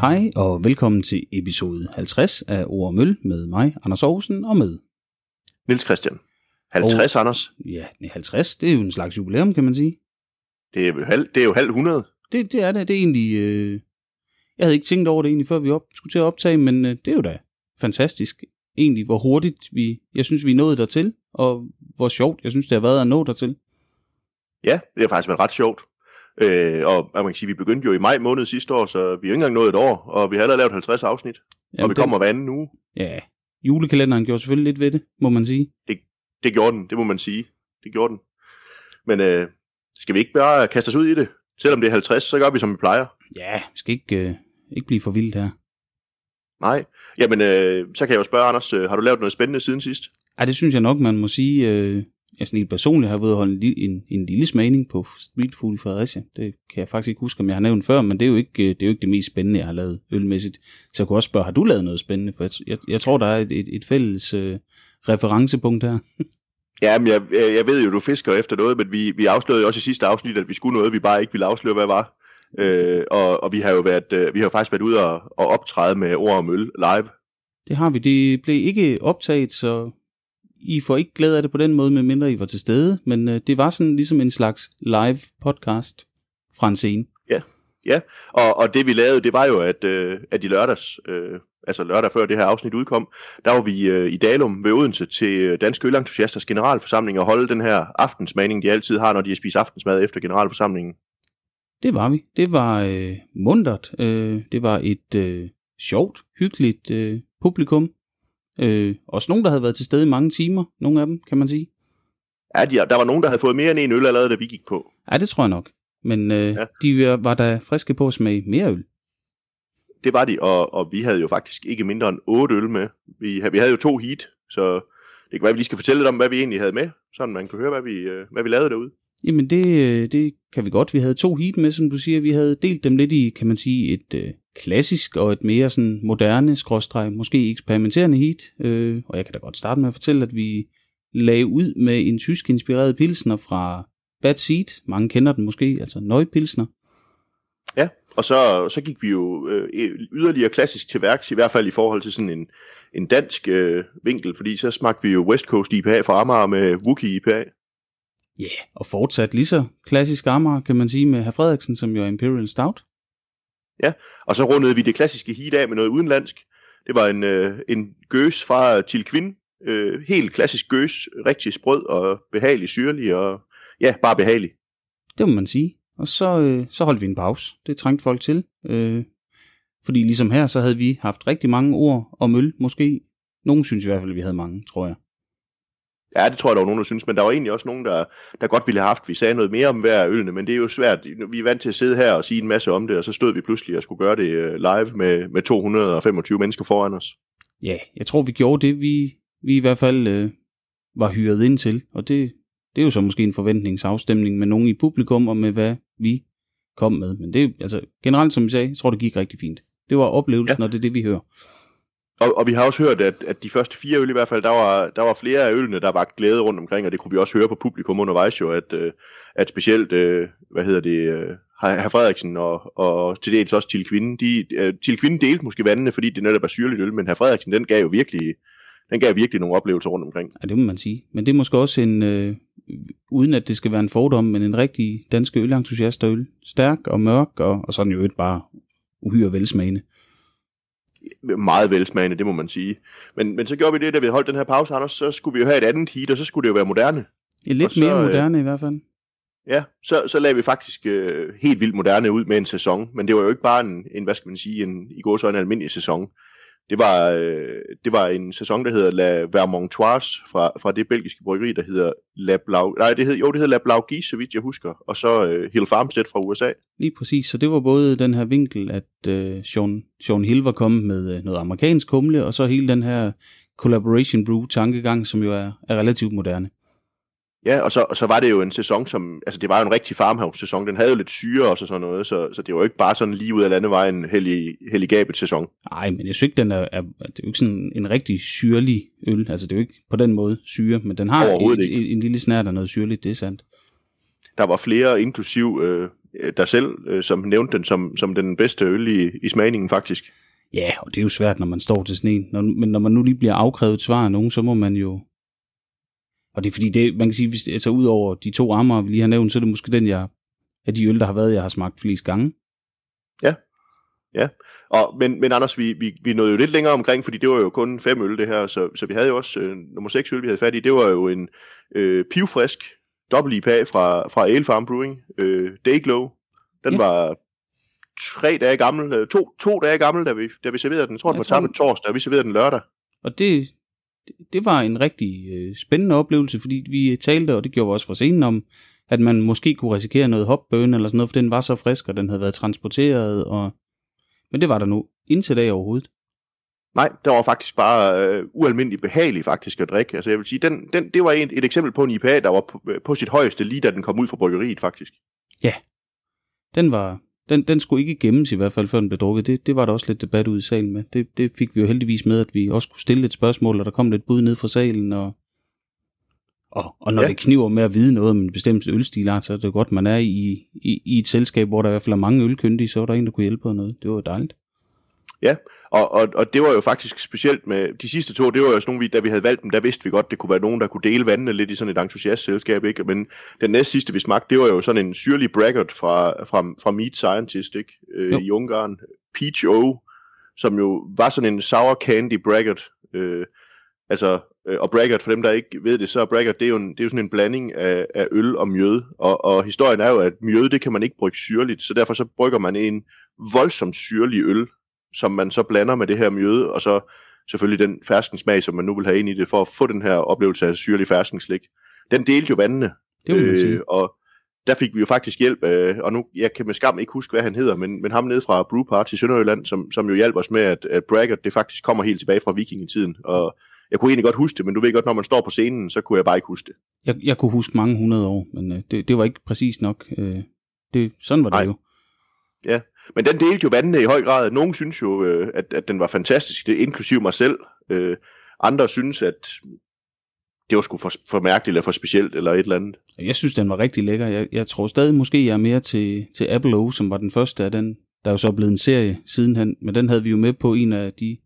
Hej og velkommen til episode 50 af Ord og Møl med mig, Anders Aarhusen, og med... Nils Christian. 50, og, Anders. Ja, 50, det er jo en slags jubilæum, kan man sige. Det er jo halv, det er jo halv 100. Det, det er det. Det er egentlig... Øh... Jeg havde ikke tænkt over det egentlig, før vi op, skulle til at optage, men øh, det er jo da fantastisk. Egentlig, hvor hurtigt vi... Jeg synes, vi er nået dertil, og hvor sjovt jeg synes, det har været at nå dertil. Ja, det har faktisk været ret sjovt. Øh, og man kan sige, vi begyndte jo i maj måned sidste år, så vi har ikke engang nået et år, og vi har allerede lavet 50 afsnit. Jamen, og vi det... kommer hver anden uge. Ja, julekalenderen gjorde selvfølgelig lidt ved det, må man sige. Det, det gjorde den, det må man sige. Det gjorde den. Men øh, skal vi ikke bare kaste os ud i det? Selvom det er 50, så gør vi som vi plejer. Ja, vi skal ikke, øh, ikke blive for vildt her. Nej. Jamen, øh, så kan jeg jo spørge, Anders, øh, har du lavet noget spændende siden sidst? Ja, det synes jeg nok, man må sige. Øh, jeg sådan helt personligt har været at holde en, en, en lille smagning på street food i Fredericia. Det kan jeg faktisk ikke huske, om jeg har nævnt før, men det er jo ikke det, er jo ikke det mest spændende, jeg har lavet ølmæssigt. Så jeg kunne også spørge, har du lavet noget spændende? For jeg, jeg, jeg tror, der er et, et, et fælles øh, referencepunkt her. Ja, men jeg, jeg ved jo, du fisker efter noget, men vi, vi afslørede også i sidste afsnit, at vi skulle noget, vi bare ikke ville afsløre, hvad var. Øh, og, og vi har jo været, øh, vi har faktisk været ude og, og optræde med ord og møl live. Det har vi. Det blev ikke optaget, så I får ikke glæde af det på den måde, medmindre I var til stede, men øh, det var sådan ligesom en slags live podcast fra en scene. Ja, ja. Og, og det vi lavede, det var jo, at, øh, at i lørdags, øh, altså lørdag før det her afsnit udkom, der var vi øh, i Dalum ved Odense til øh, Danske Ølentusiasters generalforsamling og holde den her aftensmaning, de altid har, når de har spist aftensmad efter generalforsamlingen. Det var vi. Det var øh, mundret. Øh, det var et øh, sjovt, hyggeligt øh, publikum. Øh, også nogen, der havde været til stede i mange timer. Nogle af dem, kan man sige. Ja, de, der var nogen, der havde fået mere end en øl allerede, da vi gik på. Ja, det tror jeg nok. Men øh, ja. de var da friske på at smage mere øl. Det var de, og, og vi havde jo faktisk ikke mindre end otte øl med. Vi, vi havde jo to heat, så det kan være, at vi lige skal fortælle lidt om, hvad vi egentlig havde med, så man kan høre, hvad vi, øh, hvad vi lavede derude. Jamen det, øh, det kan vi godt. Vi havde to heat med, som du siger. Vi havde delt dem lidt i, kan man sige, et øh, klassisk og et mere sådan moderne, skråstreg, måske eksperimenterende heat. Øh, og jeg kan da godt starte med at fortælle, at vi lagde ud med en tysk inspireret pilsner fra Bad Seed. Mange kender den måske, altså Nøgpilsner. Ja, og så, så gik vi jo øh, yderligere klassisk til værks, i hvert fald i forhold til sådan en, en dansk øh, vinkel, fordi så smagte vi jo West Coast IPA fra Amager med Wookie IPA. Ja, yeah, og fortsat lige så klassisk Amager, kan man sige, med Herr Frederiksen, som jo er Imperial Stout. Ja, og så rundede vi det klassiske heat af med noget udenlandsk. Det var en, øh, en gøs fra Tilkvin. Øh, helt klassisk gøs, rigtig sprød og behagelig, syrlig og ja, bare behagelig. Det må man sige. Og så, øh, så holdt vi en pause. Det trængte folk til. Øh, fordi ligesom her, så havde vi haft rigtig mange ord om øl, måske. Nogen synes i hvert fald, at vi havde mange, tror jeg. Ja, det tror jeg, der var nogen, der synes, men der var egentlig også nogen, der, der godt ville have haft, vi sagde noget mere om hver ølene, men det er jo svært. Vi er vant til at sidde her og sige en masse om det, og så stod vi pludselig og skulle gøre det øh, live med, med 225 mennesker foran os. Ja, jeg tror, vi gjorde det, vi, vi i hvert fald øh, var hyret ind til, og det, det er jo så måske en forventningsafstemning med nogen i publikum, og med hvad vi kom med. Men det er altså generelt, som vi sagde, jeg tror, det gik rigtig fint. Det var oplevelsen, ja. og det er det, vi hører. Og, og vi har også hørt, at, at de første fire øl i hvert fald, der var, der var flere af ølene, der var glæde rundt omkring, og det kunne vi også høre på publikum undervejs jo, at, øh, at specielt, øh, hvad hedder det, øh, herr Frederiksen og, og til dels også til kvinden, de, til kvinden delte måske vandene, fordi det netop er syrligt øl, men herr Frederiksen, den gav jo virkelig, den gav virkelig nogle oplevelser rundt omkring. Ja, det må man sige. Men det er måske også en, øh, uden at det skal være en fordom, men en rigtig dansk ølentusiast øl. Stærk og mørk, og, og sådan jo ikke bare uhyre velsmagende. Meget velsmagende, det må man sige. Men, men så gjorde vi det, da vi holdt den her pause, Anders, så skulle vi jo have et andet heat, og så skulle det jo være moderne. Ja, lidt så, mere moderne øh, i hvert fald. Ja, så, så lagde vi faktisk øh, helt vildt moderne ud med en sæson, men det var jo ikke bare en, en hvad skal man sige, en, i går så en almindelig sæson. Det var, øh, det var en sæson, der hedder La Vermontoise fra, fra det belgiske bryggeri, der hedder La Blau... Nej, det hed, jo, det hedder La Blau så vidt jeg husker. Og så øh, Hill Farmstead fra USA. Lige præcis, så det var både den her vinkel, at øh, Sean, Sean Hill var kommet med øh, noget amerikansk humle, og så hele den her collaboration brew tankegang, som jo er, er relativt moderne. Ja, og så, og så var det jo en sæson, som, altså det var jo en rigtig farmhouse-sæson, den havde jo lidt syre og sådan noget, så, så det var jo ikke bare sådan lige ud af landevejen hellig, helligabet sæson. Nej, men jeg synes ikke, den er, er, det er jo ikke sådan en rigtig syrlig øl, altså det er jo ikke på den måde syre, men den har en, en, en lille snært af noget syrligt, det er sandt. Der var flere, inklusiv, øh, dig selv, øh, som nævnte den som, som den bedste øl i, i smagningen faktisk. Ja, og det er jo svært, når man står til sådan en. Når, men når man nu lige bliver afkrævet svar af nogen, så må man jo... Og det er fordi, det, man kan sige, hvis, altså ud over de to armer, vi lige har nævnt, så er det måske den, jeg, af de øl, der har været, jeg har smagt flest gange. Ja, ja. Og, men, men Anders, vi, vi, vi nåede jo lidt længere omkring, fordi det var jo kun fem øl det her, så, så vi havde jo også øh, nummer seks øl, vi havde fat i, det var jo en øh, pivfrisk dobbelt IPA fra, fra Ale Farm Brewing, øh, Dayglow. Den ja. var tre dage gammel, øh, to, to dage gammel, da vi, da vi serverede den. Jeg tror, det var tappet torsdag, og vi serverede den lørdag. Og det, det var en rigtig øh, spændende oplevelse, fordi vi talte, og det gjorde vi også fra scenen om, at man måske kunne risikere noget hopbøn eller sådan noget, for den var så frisk, og den havde været transporteret, og... men det var der nu indtil dag overhovedet. Nej, det var faktisk bare øh, ualmindeligt behagelig faktisk at drikke. Altså jeg vil sige, den, den, det var et, et eksempel på en IPA, der var på, på sit højeste lige da den kom ud fra bryggeriet faktisk. Ja, den var, den, den skulle ikke gemmes i hvert fald, før den blev drukket. Det, det var der også lidt debat ud i salen med. Det, det fik vi jo heldigvis med, at vi også kunne stille et spørgsmål, og der kom lidt bud ned fra salen, og, og, og når ja. det kniver med at vide noget om en bestemt ølstil, så er det godt, man er i, i, i et selskab, hvor der i hvert fald er mange ølkyndige, så er der en, der kunne hjælpe på noget. Det var dejligt. Ja, og, og, og det var jo faktisk specielt med de sidste to, det var jo sådan nogle, da vi havde valgt dem, der vidste vi godt, det kunne være nogen, der kunne dele vandene lidt i sådan et entusiastselskab, ikke? Men den næste sidste, vi smagte, det var jo sådan en syrlig braggart fra, fra, fra Meat Scientist, ikke? Øh, i Ungarn. Peach O, som jo var sådan en sour candy braggart. Øh, altså, øh, og braggart, for dem, der ikke ved det, så er braggart, det er jo, en, det er jo sådan en blanding af, af øl og mjød. Og, og historien er jo, at mjød, det kan man ikke brygge syrligt, så derfor så brygger man en voldsomt syrlig øl, som man så blander med det her mjøde, og så selvfølgelig den ferskensmag, som man nu vil have ind i det, for at få den her oplevelse af syrlig ferskenslik. Den delte jo vandene. Det. Øh, og der fik vi jo faktisk hjælp, øh, og nu, jeg kan med skam ikke huske, hvad han hedder, men, men ham nede fra Brew Party i Sønderjylland, som, som jo hjalp os med, at, at Braggart, det faktisk kommer helt tilbage fra vikingetiden, og jeg kunne egentlig godt huske det, men du ved godt, når man står på scenen, så kunne jeg bare ikke huske det. Jeg, jeg kunne huske mange hundrede år, men øh, det, det var ikke præcis nok. Øh, det, sådan var det Nej. jo. Ja, men den delte jo vandene i høj grad. Nogle synes jo, øh, at, at den var fantastisk, det inklusive mig selv. Øh, andre synes, at det var sgu for, for mærkeligt eller for specielt eller et eller andet. Jeg synes, den var rigtig lækker. Jeg, jeg tror stadig måske, jeg er mere til, til Apple O, som var den første af den. Der er jo så blevet en serie sidenhen, men den havde vi jo med på en af de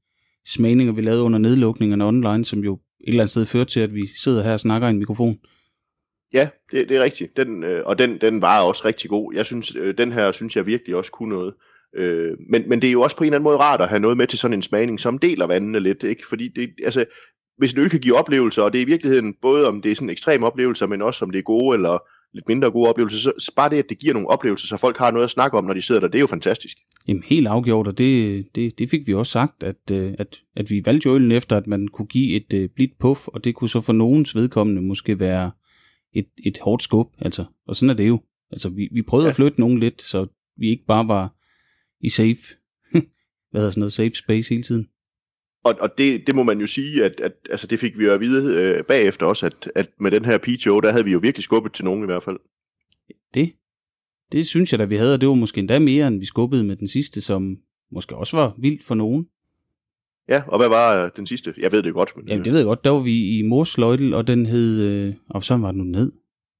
smagninger, vi lavede under nedlukningerne online, som jo et eller andet sted førte til, at vi sidder her og snakker i en mikrofon. Ja, det, det er rigtigt. Den, øh, og den, den var også rigtig god. Jeg synes, øh, den her synes jeg virkelig også kunne noget. Øh, men, men det er jo også på en eller anden måde rart at have noget med til sådan en smagning, som deler vandene lidt, ikke? Fordi det, altså, hvis en øl kan give oplevelser, og det er i virkeligheden både om det er sådan ekstrem oplevelser, men også om det er gode eller lidt mindre gode oplevelser, så, bare det, at det giver nogle oplevelser, så folk har noget at snakke om, når de sidder der, det er jo fantastisk. Jamen helt afgjort, og det, det, det fik vi også sagt, at, øh, at, at vi valgte jo efter, at man kunne give et øh, blidt puff, og det kunne så for nogens vedkommende måske være et, et hårdt skub, altså. Og sådan er det jo. Altså, vi, vi prøvede ja. at flytte nogen lidt, så vi ikke bare var i safe, hvad hedder sådan noget, safe space hele tiden. Og, og det, det må man jo sige, at, at altså det fik vi jo at vide øh, bagefter også, at, at med den her PTO, der havde vi jo virkelig skubbet til nogen i hvert fald. Det, det synes jeg da, vi havde, og det var måske endda mere, end vi skubbede med den sidste, som måske også var vildt for nogen. Ja, og hvad var øh, den sidste? Jeg ved det godt. Men, Jamen, det ved jeg godt. Der var vi i Morsløjtel, og den hed... Øh, og så var den ned.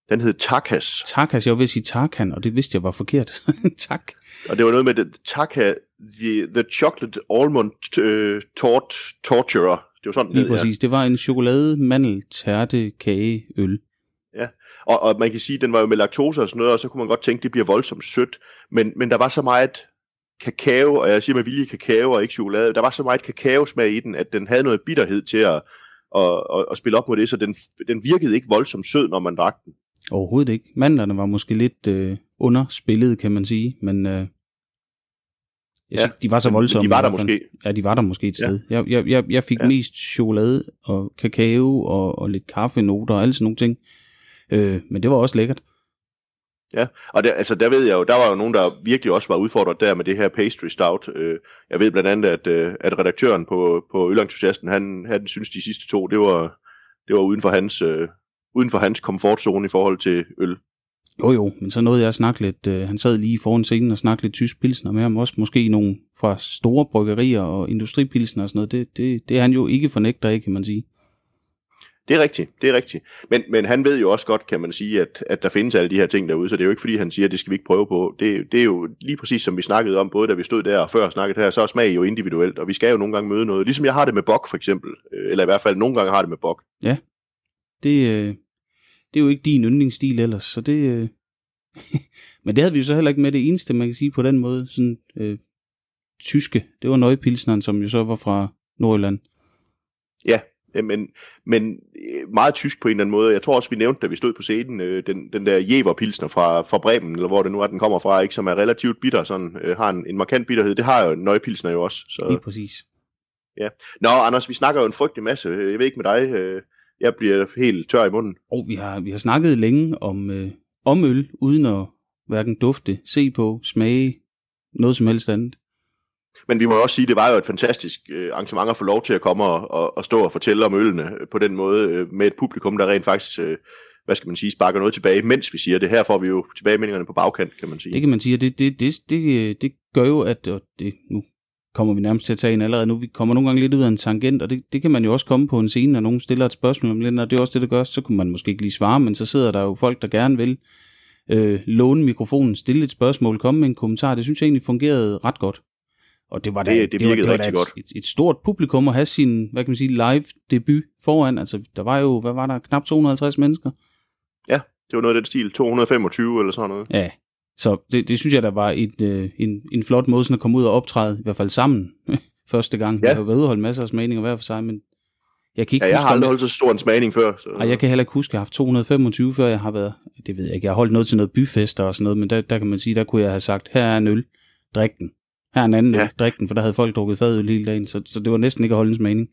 Den hed Takas. Takas, jeg vil sige Tarkan, og det vidste jeg var forkert. tak. Og det var noget med det, Taka, the, the Chocolate Almond uh, tort, Torturer. Det var sådan, Lige det, præcis. Ja. Det var en chokolade mandel tærte kage øl. Ja, og, og man kan sige, at den var jo med laktose og sådan noget, og så kunne man godt tænke, at det bliver voldsomt sødt. Men, men der var så meget kakao, og jeg siger med vilje kakao og ikke chokolade, der var så meget kakaosmag i den, at den havde noget bitterhed til at, at, at, at spille op mod det, så den, den virkede ikke voldsomt sød, når man drak den. Overhovedet ikke. Mandlerne var måske lidt øh, underspillet, kan man sige, men øh, jeg ja, synes, de var så voldsomme. De var der måske. Ja, de var der måske et sted. Ja. Jeg, jeg, jeg fik ja. mest chokolade og kakao og, og lidt kaffenoter og alle sådan nogle ting. Øh, men det var også lækkert. Ja, og der, altså der ved jeg jo, der var jo nogen, der virkelig også var udfordret der med det her pastry stout. Øh, jeg ved blandt andet, at, øh, at redaktøren på, på Ølentusiasten, han, han synes de sidste to, det var, det var uden for hans, øh, uden for hans komfortzone i forhold til øl. Jo jo, men så nåede jeg at snakke lidt, øh, han sad lige foran scenen og snakkede lidt tysk pilsner med ham, også måske nogle fra store bryggerier og industripilsner og sådan noget, det, det, det er han jo ikke fornægter ikke, kan man sige. Det er rigtigt, det er rigtigt. Men, men han ved jo også godt, kan man sige, at, at der findes alle de her ting derude, så det er jo ikke fordi, han siger, at det skal vi ikke prøve på. Det, det er jo lige præcis som vi snakkede om, både da vi stod der og før snakket her, så er smag jo individuelt, og vi skal jo nogle gange møde noget. Ligesom jeg har det med bok for eksempel, øh, eller i hvert fald nogle gange har det med bok. Ja, det, øh, det er jo ikke din yndlingsstil ellers, så det... Øh... men det havde vi jo så heller ikke med det eneste, man kan sige på den måde. Sådan, øh, tyske, det var Nøjpilsneren, som jo så var fra Nordjylland. Ja, men, men øh, meget tysk på en eller anden måde. Jeg tror også, vi nævnte, da vi stod på scenen, øh, den, den der Jever-pilsner fra, fra Bremen, eller hvor det nu er, den kommer fra, ikke, som er relativt bitter, sådan, øh, har en, en markant bitterhed. Det har jo Nøjpilsner jo også. Så. Lige præcis. Ja. Nå, Anders, vi snakker jo en frygtelig masse. Jeg ved ikke med dig, øh, jeg bliver helt tør i munden. Og vi har, vi har snakket længe om, øh, om øl, uden at hverken dufte, se på, smage, noget som helst andet. Men vi må også sige, at det var jo et fantastisk øh, arrangement at få lov til at komme og, og, og stå og fortælle om ølene øh, på den måde, øh, med et publikum, der rent faktisk, hvad skal man sige, sparker noget tilbage, mens vi siger det. Her får vi jo tilbagemeldingerne på bagkant, kan man sige. Det kan man sige, det, det, det, det, det gør jo, at og det, nu kommer vi nærmest til at tage en allerede nu. Vi kommer nogle gange lidt ud af en tangent, og det, det kan man jo også komme på en scene, når nogen stiller et spørgsmål om lidt, og det er også det, der gør, så kunne man måske ikke lige svare, men så sidder der jo folk, der gerne vil øh, låne mikrofonen, stille et spørgsmål, komme med en kommentar. Det synes jeg egentlig fungerede ret godt. Og det var da, det, det, det var, det var da et, godt. Et, et, stort publikum at have sin, hvad kan man sige, live debut foran. Altså, der var jo, hvad var der, knap 250 mennesker? Ja, det var noget af den stil, 225 eller sådan noget. Ja, så det, det synes jeg, der var et, øh, en, en flot måde sådan at komme ud og optræde, i hvert fald sammen, første gang. Ja. Jeg har og holde masser af smagninger hver for sig, men jeg kan ikke ja, jeg huske, har aldrig holdt så stor en smagning før. Så... Ej, jeg kan heller ikke huske, at jeg har haft 225 før jeg har været, det ved jeg ikke, jeg har holdt noget til noget byfester og sådan noget, men der, der kan man sige, der kunne jeg have sagt, her er en øl, drik den. Her er en anden ja. øl, drik den, for der havde folk drukket fadøl hele dagen, så, så det var næsten ikke at holde en smagning.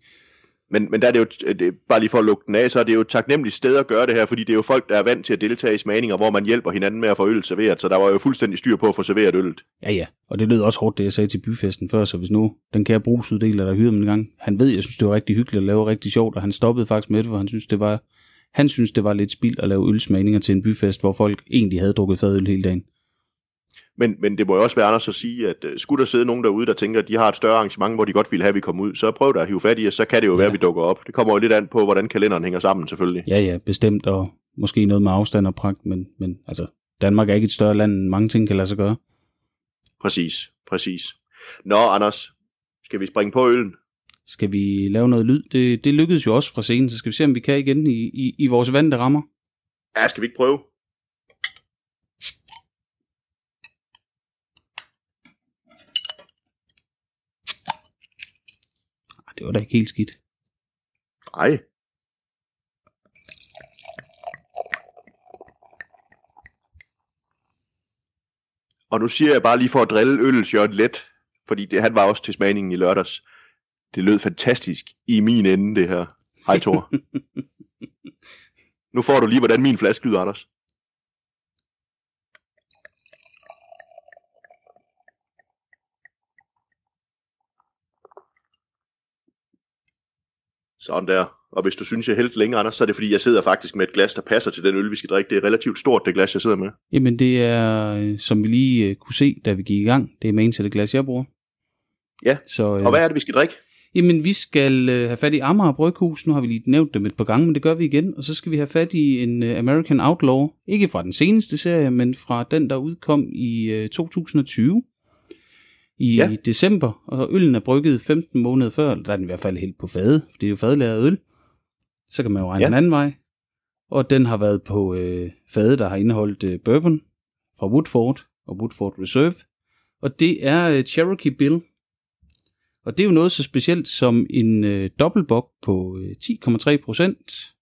Men, men der er det jo, det, bare lige for at lukke den af, så er det jo et taknemmeligt sted at gøre det her, fordi det er jo folk, der er vant til at deltage i smagninger, hvor man hjælper hinanden med at få øl serveret, så der var jo fuldstændig styr på at få serveret øllet. Ja, ja, og det lød også hårdt, det jeg sagde til byfesten før, så hvis nu den kære brugsuddeler, der hyrede mig en gang, han ved, jeg synes, det var rigtig hyggeligt at lave rigtig sjovt, og han stoppede faktisk med det, for han synes, det var, han synes, det var lidt spild at lave ølsmagninger til en byfest, hvor folk egentlig havde drukket fadøl hele dagen. Men, men det må jo også være Anders at sige, at uh, skulle der sidde nogen derude, der tænker, at de har et større arrangement, hvor de godt vil have, at vi kommer ud, så prøv da at hive fat i os, så kan det jo ja. være, at vi dukker op. Det kommer jo lidt an på, hvordan kalenderen hænger sammen selvfølgelig. Ja, ja, bestemt, og måske noget med afstand og pragt, men, men altså, Danmark er ikke et større land, end mange ting kan lade sig gøre. Præcis, præcis. Nå, Anders, skal vi springe på øllen? Skal vi lave noget lyd? Det, det lykkedes jo også fra scenen, så skal vi se, om vi kan igen i, i, i vores vante rammer. Ja, skal vi ikke prøve? Det var da ikke helt skidt. Nej. Og nu siger jeg bare lige for at drille øllet let, fordi det, han var også til smagningen i lørdags. Det lød fantastisk i min ende, det her. Hej, Thor. nu får du lige, hvordan min flaske lyder, Anders. Sådan der. Og hvis du synes, jeg helt længere, Anders, så er det fordi, jeg sidder faktisk med et glas, der passer til den øl, vi skal drikke. Det er relativt stort, det glas, jeg sidder med. Jamen det er, øh, som vi lige øh, kunne se, da vi gik i gang, det er main til det glas, jeg bruger. Ja, så, øh, og hvad er det, vi skal drikke? Jamen vi skal øh, have fat i Amager Bryghus, nu har vi lige nævnt dem et par gange, men det gør vi igen. Og så skal vi have fat i en øh, American Outlaw, ikke fra den seneste serie, men fra den, der udkom i øh, 2020 i ja. december, og øllen er brygget 15 måneder før, der er den i hvert fald helt på fade, for det er jo fadlæret øl. Så kan man jo regne ja. en anden vej. Og den har været på øh, fade, der har indeholdt øh, bourbon fra Woodford og Woodford Reserve. Og det er øh, Cherokee Bill. Og det er jo noget så specielt som en øh, dobbeltbok på øh, 10,3 procent.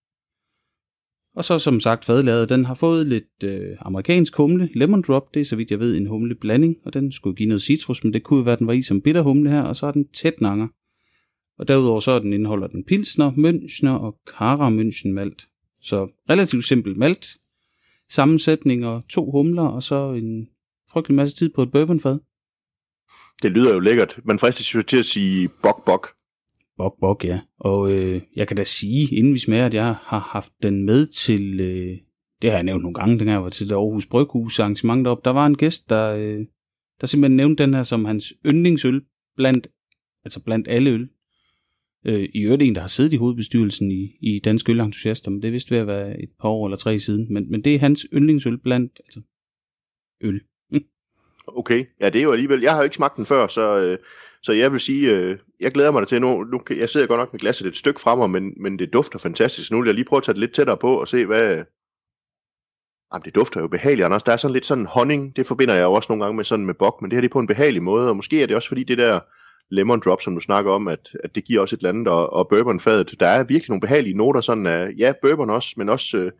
Og så som sagt fadlaget, den har fået lidt øh, amerikansk humle, lemon drop, det er så vidt jeg ved en humle blanding, og den skulle give noget citrus, men det kunne jo være, den var i som bitter humle her, og så er den tæt nanger. Og derudover så den indeholder den pilsner, münchner og kara münchen malt. Så relativt simpel malt, sammensætning og to humler, og så en frygtelig masse tid på et bourbonfad. Det lyder jo lækkert. Man fristes jo til at sige bok bok. Bok bok, ja. Og øh, jeg kan da sige, inden vi smager, at jeg har haft den med til, øh, det har jeg nævnt nogle gange, den her var til det Aarhus Bryghus arrangement deroppe. Der var en gæst, der, øh, der simpelthen nævnte den her som hans yndlingsøl blandt, altså blandt alle øl. Øh, I øvrigt en, der har siddet i hovedbestyrelsen i, i Danske Ølentusiaster, men det vidste ved at være et par år eller tre siden. Men, men det er hans yndlingsøl blandt altså, øl. Okay, ja det er jo alligevel, jeg har jo ikke smagt den før, så, øh, så jeg vil sige, øh, jeg glæder mig til nu, nu, jeg sidder godt nok med glasset et stykke fremme, men, men det dufter fantastisk. Nu vil jeg lige prøve at tage det lidt tættere på og se, hvad... Jamen, det dufter jo behageligt, Anders. Der er sådan lidt sådan honning, det forbinder jeg jo også nogle gange med sådan med bok, men det her det er på en behagelig måde, og måske er det også fordi det der lemon drop, som du snakker om, at, at det giver også et eller andet, og, og bourbonfadet, der er virkelig nogle behagelige noter, sådan af, ja, bourbon også, men også øh,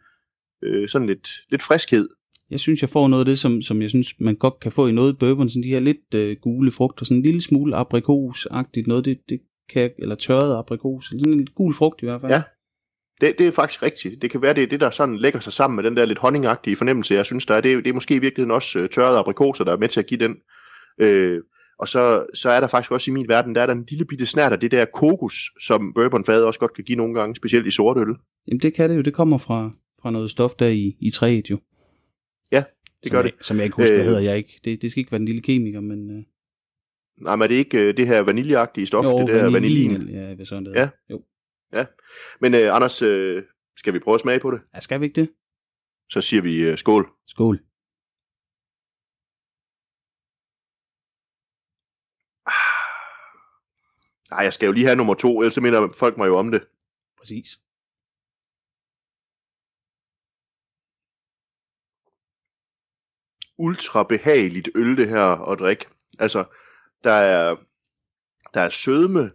øh, sådan lidt, lidt friskhed. Jeg synes, jeg får noget af det, som, som jeg synes, man godt kan få i noget bourbon, sådan de her lidt øh, gule frugter, sådan en lille smule aprikos-agtigt noget, det, det kan, eller tørret aprikos, sådan en gul frugt i hvert fald. Ja, det, det er faktisk rigtigt. Det kan være, det er det, der sådan lægger sig sammen med den der lidt honningagtige fornemmelse, jeg synes, der er. Det, det er måske i virkeligheden også øh, tørrede aprikoser, der er med til at give den. Øh, og så, så er der faktisk også i min verden, der er der en lille bitte snært af det der kokos, som bourbonfadet også godt kan give nogle gange, specielt i sort øl. Jamen det kan det jo, det kommer fra, fra noget stof der i, i træet jo. Ja, det gør som det. Som jeg ikke husker, øh, hedder jeg ikke. Det, det skal ikke være den lille kemiker, men... Øh, Nej, men er det ikke øh, det her vaniljeagtige stof, det der vanilin? vanilin. Ja, hvad sådan det Ja. Jo. Men øh, Anders, øh, skal vi prøve at smage på det? Ja, skal vi ikke det? Så siger vi øh, skål. Skål. Nej, jeg skal jo lige have nummer to, ellers minder folk mig jo om det. Præcis. Ultra behageligt øl, det her at drikke. Altså, der er, der er sødme,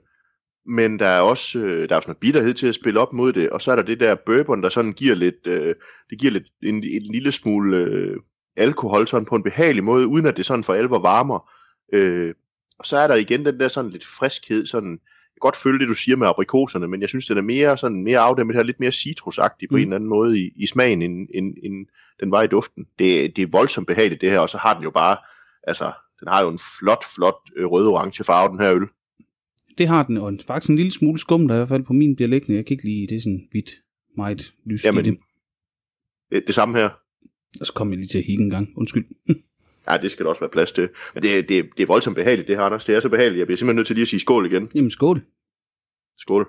men der er også øh, der er også noget bitterhed til at spille op mod det, og så er der det der bourbon, der sådan giver lidt, øh, det giver lidt en, en lille smule øh, alkohol sådan på en behagelig måde, uden at det sådan for alvor varmer. Øh, og så er der igen den der sådan lidt friskhed, sådan, godt følge det, du siger med aprikoserne, men jeg synes, den er mere, sådan, mere afdæmmet her, lidt mere citrusagtig på Mm. en eller anden måde i, i smagen, end, end, end den var i duften. Det, det er voldsomt behageligt det her, og så har den jo bare, altså, den har jo en flot, flot øh, rød-orange farve, den her øl. Det har den, og faktisk en lille smule skum, der i hvert fald på min bliver liggende. Jeg kan ikke lide, det er sådan hvidt, meget lyst Jamen, i det. det, det samme her. Og så kom jeg lige til at hikke en gang. Undskyld. Ja, det skal der også være plads til. Men det, det, det er voldsomt behageligt, det her, Anders. Det er så behageligt. Jeg bliver simpelthen nødt til lige at sige skål igen. Jamen skål. Skål.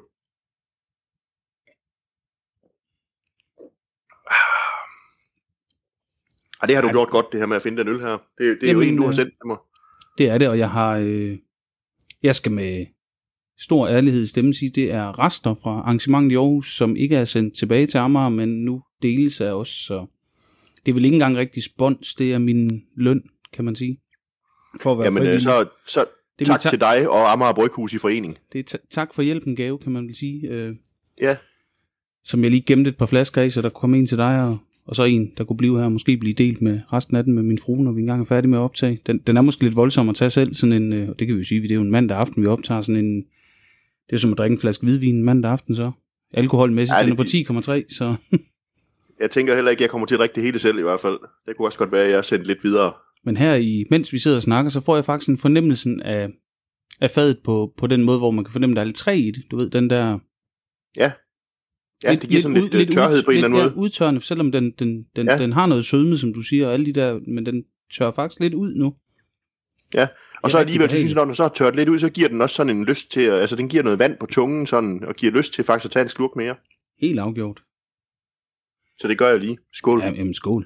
Ah, det har du Ej. gjort godt, det her med at finde den øl her. Det, det er Jamen, jo en, du har øh, sendt til mig. Det er det, og jeg har... Øh, jeg skal med stor ærlighed i stemmen sige, det er rester fra arrangementet i Aarhus, som ikke er sendt tilbage til Amager, men nu deles af os, så det er vel ikke engang rigtig spons, det er min løn, kan man sige. For at være Jamen, øh, frivillig. så, så det tak til dig og Amager Bryghus i forening. Det er ta- tak for hjælpen gave, kan man vel sige. Øh, Ja. Som jeg lige gemte et par flasker i, så der kom en til dig, og, og så en, der kunne blive her, og måske blive delt med resten af den med min frue, når vi engang er færdige med at optage. Den, den er måske lidt voldsom at tage selv, sådan en, øh, det kan vi jo sige, det er jo en mandag aften, vi optager sådan en, det er som at drikke en flaske hvidvin mandag aften så. Alkoholmæssigt, Ja, ja, den det- er på 10,3, så... Jeg tænker heller ikke, at jeg kommer til at drikke det hele selv i hvert fald. Det kunne også godt være, at jeg er sendt lidt videre. Men her, i, mens vi sidder og snakker, så får jeg faktisk en fornemmelse af, af fadet på, på den måde, hvor man kan fornemme, der er lidt træ i det. Du ved, den der... Ja, det giver sådan lidt, ud- lidt tørhed ud- på en eller anden lidt, måde. Ja, udtørrende, selvom den, den, den, Ja. ja. den har noget sødme, som du siger, og alle de der, men den tør faktisk lidt ud nu. Og Det er så alligevel, så synes jeg, når den så har tørt lidt ud, så giver den også sådan en lyst til, at, altså den giver noget vand på tungen, sådan, og giver lyst til faktisk at tage en slurk mere. Helt afgjort. Så det gør jeg lige. Skål. Ja, jamen, skål.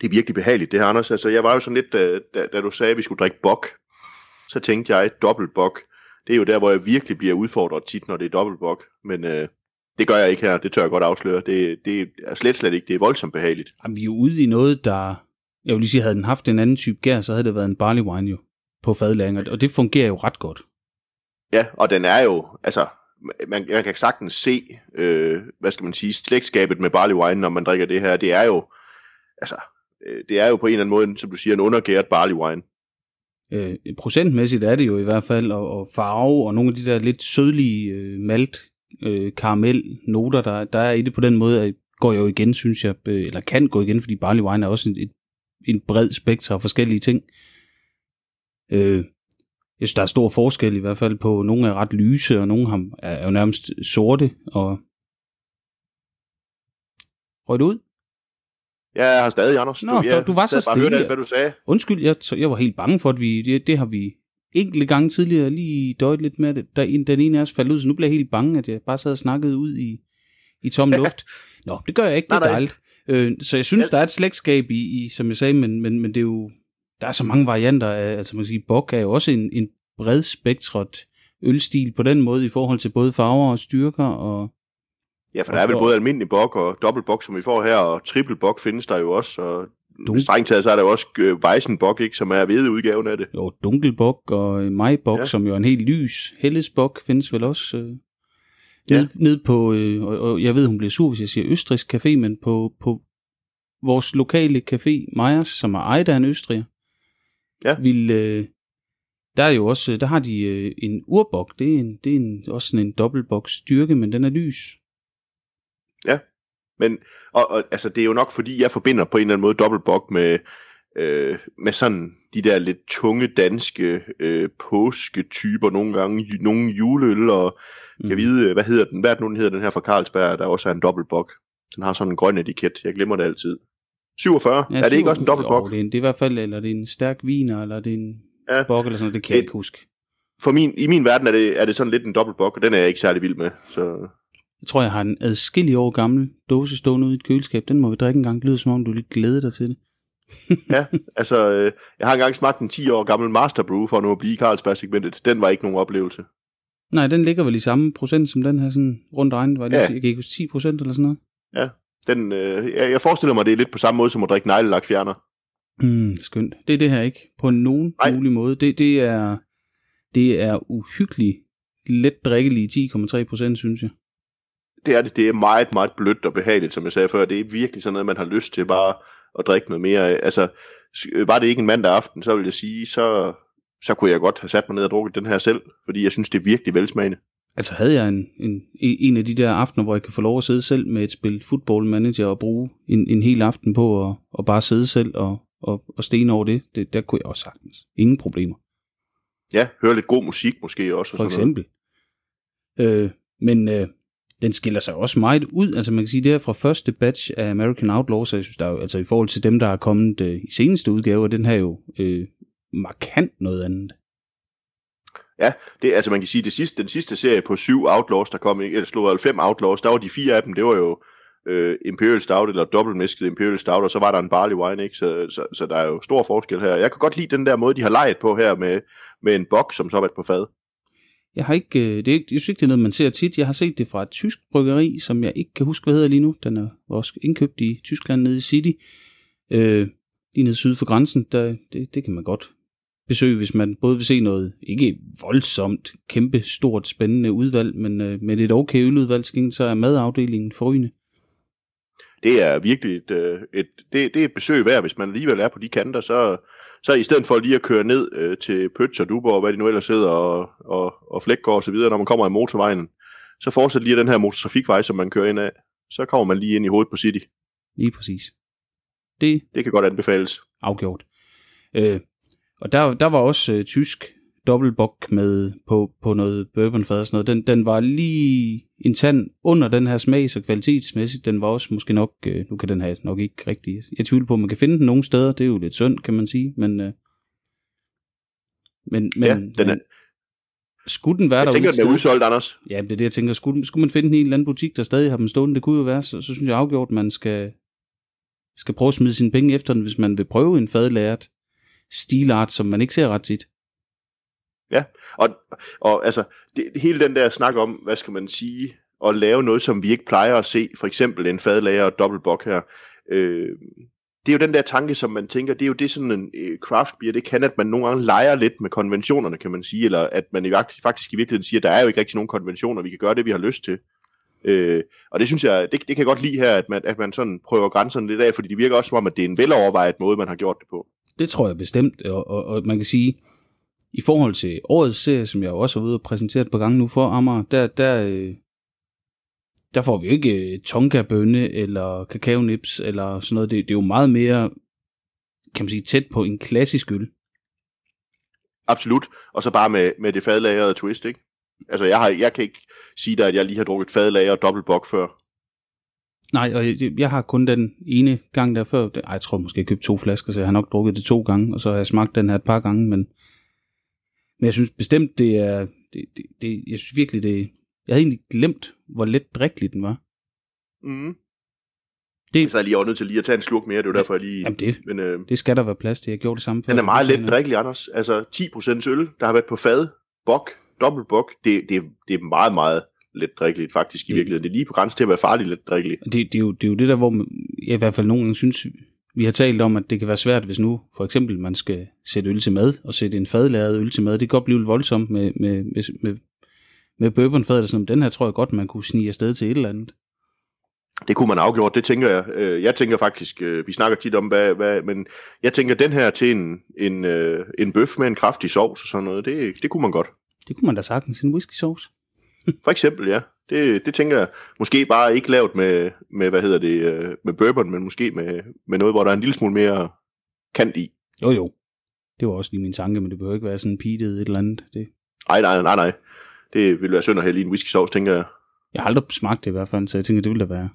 Det er virkelig behageligt, det her, Anders. Altså, jeg var jo sådan lidt, da, da, da du sagde, at vi skulle drikke bok, så tænkte jeg, dobbelt bok. Det er jo der, hvor jeg virkelig bliver udfordret tit, når det er dobbelt bok. Men øh, det gør jeg ikke her, det tør jeg godt afsløre. Det, det er slet, slet ikke, det er voldsomt behageligt. Jamen, vi er jo ude i noget, der... Jeg vil lige sige, havde den haft en anden type gær, så havde det været en barley wine jo på fadlanger, og det fungerer jo ret godt. Ja, og den er jo, altså, man, man kan sagtens se, øh, hvad skal man sige, slægtskabet med barley wine, når man drikker det her. Det er jo, altså, øh, det er jo på en eller anden måde, som du siger, en undergæret barley wine. Øh, procentmæssigt er det jo i hvert fald, og, og farve, og nogle af de der lidt sødlige øh, malt, øh, karamel noter, der, der er i det på den måde, at går jo igen, synes jeg, øh, eller kan gå igen, fordi barley wine er også en, et, en bred spektre af forskellige ting. Øh, jeg synes, der er stor forskel i hvert fald på, nogle er ret lyse, og nogle er jo nærmest sorte, og Røg det ud? Jeg har stadig, Anders. Nå, jeg du var så sad bare hørte stille. hvad du sagde. Undskyld, jeg, jeg var helt bange for, at vi, det, det har vi enkelte gange tidligere lige døjet lidt med det. Der, en, den ene af os faldt ud, så nu bliver jeg helt bange, at jeg bare sad og snakkede ud i, i tom luft. Nå, det gør jeg ikke, det er dejligt. Øh, så jeg synes, der er et slægtskab i, i, som jeg sagde, men, men, men det er jo, der er så mange varianter af, altså man kan sige, Bock er jo også en, en bred spektret ølstil på den måde i forhold til både farver og styrker og Ja, for der er vel både almindelig bok og dobbelt bok, som vi får her, og triple bok findes der jo også, og Dunk. strengt taget, så er der jo også øh, Weissenbok, ikke, som er udgaven af det. jo dunkelbok og majbok, ja. Som jo er en helt lys. Hellesbok findes vel også øh, Ja. ned, ned på, øh, og, og jeg ved, hun bliver sur, hvis jeg siger østrisk café, men på, på vores lokale café, Meyers, som er ejet af en østriger, Ja. vil, øh, der er jo også, der har de øh, en urbok, det er, en, det er en, også sådan en dobbeltbok styrke, men den er lys. Men og, og, altså, det er jo nok, fordi jeg forbinder på en eller anden måde dobbeltbok med, øh, med sådan de der lidt tunge danske øh, påsketyper nogle gange, ju- nogle juleøl, og mm. jeg vide, øh, hvad hedder den, hvad er den hedder, den her fra Carlsberg, der også er en dobbeltbok. Den har sådan en grøn etiket, jeg glemmer det altid. 47, ja, er det ikke også en dobbeltbok? Jo, det er, en, det er i hvert fald, eller det er en stærk viner, eller det er en Ja. ja. bok, eller sådan noget, det kan jeg ikke huske. For min, I min verden er det, er det sådan lidt en dobbeltbok, og den er jeg ikke særlig vild med. Så Jeg tror, jeg har en adskillig år gammel dåse stående ude i et køleskab. Den må vi drikke en gang. Det lyder som om, du lidt glæder dig til det. ja, altså, øh, jeg har engang smagt en 10 år gammel Master Brew for nu at blive i Carlsberg-segmentet. Den var ikke nogen oplevelse. Nej, den ligger vel i samme procent som den her, sådan rundt regnet. Var det, Ja. ja. Jeg kan ikke huske 10 procent eller sådan noget. Den, øh, jeg, jeg forestiller mig, det er lidt på samme måde som at drikke neglelak fjerner. Mm, skønt. Det er det her ikke. På nogen Nej. Mulig måde. Det, det, er, det er uhyggeligt let drikkelige 10,3 procent, synes jeg. Det er det. Det er meget, meget blødt og behageligt, som jeg sagde før. Det er virkelig sådan noget, man har lyst til bare at drikke noget mere af. Altså, øh, var det ikke en mandag aften, så vil jeg sige, så, så kunne jeg godt have sat mig ned og drukket den her selv, fordi jeg synes, det er virkelig velsmagende. Altså havde jeg en, en, en af de der aftener, hvor jeg kan få lov at sidde selv med et spil football manager og bruge en, en hel aften på at, at bare sidde selv og, og, og stene over det, det, der kunne jeg også sagtens. Ingen problemer. Ja, høre lidt god musik måske også. og for sådan noget. eksempel. Øh, men øh, den skiller sig også meget ud. Altså man kan sige, det her fra første batch af American Outlaws, så jeg synes, der er jo, altså i forhold til dem, der er kommet øh, i seneste udgave, den her jo øh, markant noget andet. Ja, Det, altså man kan sige, det sidste, den sidste serie på syv Outlaws, der kom, eller slog fem Outlaws, der var de fire af dem, det var jo øh, Imperial Stout, eller dobbeltmæsket Imperial Stout, og så var der en Barley Wine, ikke? Så, så, så der er jo stor forskel her. Jeg kan godt lide den der måde, de har leget på her, med, med en bok, som så er på fad. Jeg har ikke, øh, det er ikke, jeg synes ikke, det er noget, man ser tit. Jeg har set det fra et tysk bryggeri, som jeg ikke kan huske, hvad hedder lige nu. Den er også indkøbt i Tyskland nede i City. Øh, lige nede syd for grænsen. Der, det, det kan man godt besøge, hvis man både vil se noget, ikke voldsomt, kæmpe, stort, spændende udvalg, men øh, med et okay øludvalg, så er madafdelingen forrygende. Det er virkelig et, øh, et, det, det er et besøg værd, hvis man alligevel er på de kanter, så, så i stedet for lige at køre ned øh, til Pøtz og Duborg, og hvad de nu ellers hedder, og, og, og Flækgaard og så videre, når man kommer i motorvejen, så fortsæt lige den her motortrafikvej, som man kører ind af. Så kommer man lige ind i hovedet på City. Lige præcis. Det Det kan godt anbefales. afgjort. Øh, og der, der var også øh, tysk dobbeltbok med på, på noget bourbonfad og sådan noget. Den, den var lige en tand under den her smag, så kvalitetsmæssigt, den var også måske nok, øh, nu kan den have nok ikke rigtig, jeg tvivler på, at man kan finde den nogle steder, det er jo lidt synd, kan man sige, men, øh, men, men, Ja, den er- skulle den være Jeg tænker, den er udsolgt, Anders. Ja, det er det, jeg tænker. Skulle, skulle man finde den i en eller anden butik, der stadig har dem stående, det kunne jo være, så, så synes jeg afgjort, at man skal, skal prøve at smide sine penge efter den, hvis man vil prøve en fadlært stilart, som man ikke ser ret tit. Og, og altså, det, hele den der snak om, hvad skal man sige, at lave noget, som vi ikke plejer at se, for eksempel en fadlager og dobbeltbok her, øh, det er jo den der tanke, som man tænker, det er jo det sådan en øh, craft beer, det kan, at man nogle gange leger lidt med konventionerne, kan man sige, eller at man i, faktisk i virkeligheden siger, der er jo ikke rigtig nogen konventioner, vi kan gøre det, vi har lyst til. Øh, og det synes jeg, det, det kan jeg godt lide her, at man, at man sådan prøver grænserne lidt af, fordi det virker også som om, at det er en velovervejet måde, man har gjort det på. Det tror jeg bestemt, og, og, og man kan sige, i forhold til årets serie, som jeg også har ude og præsenteret på gang nu for Amager, der, der, øh, der får vi jo ikke øh, tonka-bønne eller kakaonips eller sådan noget. Det, det er jo meget mere, kan man sige, tæt på en klassisk øl. Absolut. Og så bare med, med det fadlagrede twist, ikke? Altså, jeg, har, jeg kan ikke sige dig, at jeg lige har drukket fadlager og dobbeltbok før. Nej, og jeg, jeg har kun den ene gang der før. Ej, jeg tror måske, jeg købte to flasker, så jeg har nok drukket det to gange, og så har jeg smagt den her et par gange, men, Men jeg synes bestemt, det er... Det, det, det, jeg synes virkelig, det... Jeg havde egentlig glemt, hvor let drikkelig den var. Mm. Det- Det... Så er jeg lige nødt til lige at tage en slurk mere, det er jo derfor, jeg lige... Jamen det, Men øh, det skal der være plads til. Jeg gjorde det samme før. den er meget let drikkelig, Anders. Altså 10% øl, der har været på fad, bok, dobbelt bok, det, det, det er meget, meget let drikkeligt faktisk i Mm. virkeligheden. Det er lige på grænsen til at være farligt let drikkeligt. Det, det, er jo, det er jo det der, hvor man, jeg i hvert fald nogle gange synes, vi har talt om, at det kan være svært, hvis nu for eksempel man skal sætte øl til mad, og sætte en fadlæret øl til mad. Det kan godt blive lidt voldsomt med, med, med, med, med bourbonfad, eller sådan. Den her tror jeg godt, man kunne snige afsted til et eller andet. Det kunne man afgjort, det tænker jeg. Øh, Jeg tænker faktisk, øh, vi snakker tit om, hvad, hvad, men jeg tænker den her til en, en, øh, en bøf med en kraftig sovs og sådan noget, det, det kunne man godt. Det kunne man da sagtens, en whisky sauce. For eksempel, ja. Det, det tænker jeg. Måske bare ikke lavet med, med hvad hedder det, øh, med bourbon, men måske med, med noget, hvor der er en lille smule mere kant i. Jo jo, det var også lige min tanke, men det behøver ikke være sådan peated et eller andet. Det, Nej, nej, nej, nej. Det ville være synd at hælde i en whisky sauce, tænker jeg. jeg har aldrig smagt det i hvert fald, så jeg tænker, det ville da være.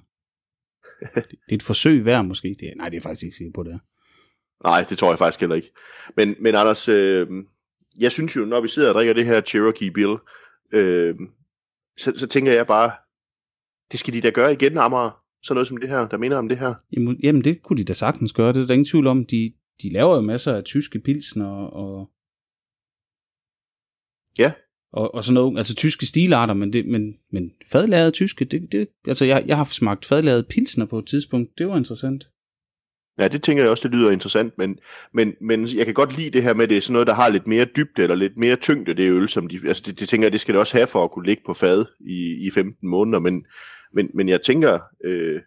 Det, det er et forsøg værd måske. Det, nej, det er faktisk ikke sikker på, det er. Nej, det tror jeg faktisk heller ikke. Men, men Anders, øh, jeg synes jo, når vi sidder og drikker det her Cherokee Bill, øh, så, så tænker jeg bare, det skal de da gøre igen, Amager. Sådan noget som det her, der minder om det her. Jamen, jamen, det kunne de da sagtens gøre. Det er der ingen tvivl om. De, de laver jo masser af tyske pilsner og... Ja. Og, og sådan noget, altså tyske stilarter, men, det, men, men fadlaget tyske, det, det, altså jeg, jeg har smagt fadlaget pilsner på et tidspunkt, det var interessant. Ja, det tænker jeg også, det lyder interessant, men, men, men jeg kan godt lide det her med, at det er sådan noget, der har lidt mere dybde, eller lidt mere tyngde, det øl, som de, altså det, det tænker jeg, det skal det også have for at kunne ligge på fad i, i 15 måneder, men, men, men jeg tænker, øh,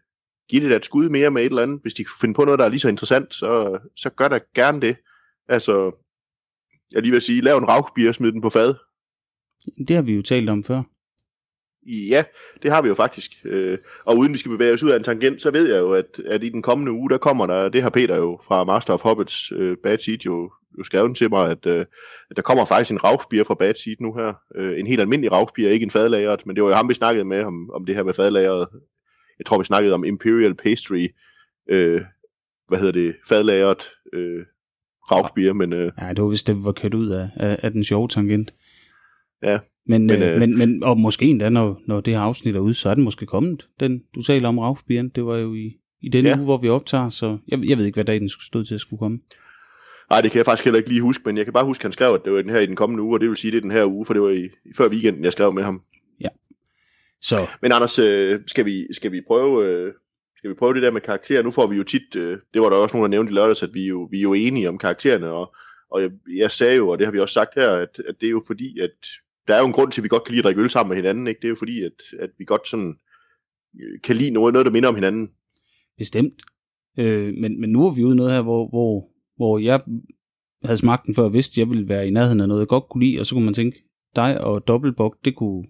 giv det da et skud mere med et eller andet, hvis de kan finde på noget, der er lige så interessant, så, så gør da gerne det. Altså, jeg lige vil sige, lav en ravkbier, smid den på fad. Det har vi jo talt om før. Ja, det har vi jo faktisk. Øh, og uden vi skal bevæge os ud af en tangent, så ved jeg jo, at, at i den kommende uge, der kommer der, det har Peter jo fra Master of Hobbits øh, Bad Seed jo, jo skrevet til mig, at, øh, at der kommer faktisk en ravsbier fra Bad Seed nu her. Øh, en helt almindelig ravsbier, ikke en fadlageret, men det var jo ham, vi snakkede med om, om det her med fadlageret. Jeg tror, vi snakkede om Imperial Pastry, øh, hvad hedder det, fadlageret øh, ravsbier, men øh, Ja, det var vist det, vi var kørt ud af, af, af den sjove tangent. Ja, Men, men, men, øh, øh, men, men, og måske endda, når, når det her afsnit er ude, så er den måske kommet. Den, du taler om Raufbieren, det var jo i, i den Ja. ja. uge, hvor vi optager, så jeg, jeg ved ikke, hvad dag den stod til at skulle komme. Nej, det kan jeg faktisk heller ikke lige huske, men jeg kan bare huske, at han skrev, at det var den her i den kommende uge, og det vil sige, at det er den her uge, for det var i, i før weekenden, jeg skrev med ham. Så Men Anders, øh, skal, vi, skal, vi prøve, øh, skal vi prøve det der med karakterer? Nu får vi jo tit, øh, det var der også nogen, der nævnte i lørdags, at vi jo, vi er jo enige om karaktererne, og, og jeg, jeg sagde jo, og det har vi også sagt her, at, at det er jo fordi, at der er jo en grund til, at vi godt kan lide at drikke øl sammen med hinanden, ikke? Det er jo fordi, at, at vi godt sådan øh, kan lide noget, noget, der minder om hinanden. bestemt. Øh, men, men nu er vi ude noget her, hvor, hvor, hvor jeg havde smagt den før, og vidste, at jeg ville være i nærheden af noget, jeg godt kunne lide, og så kunne man tænke, dig og dobbeltbok, det kunne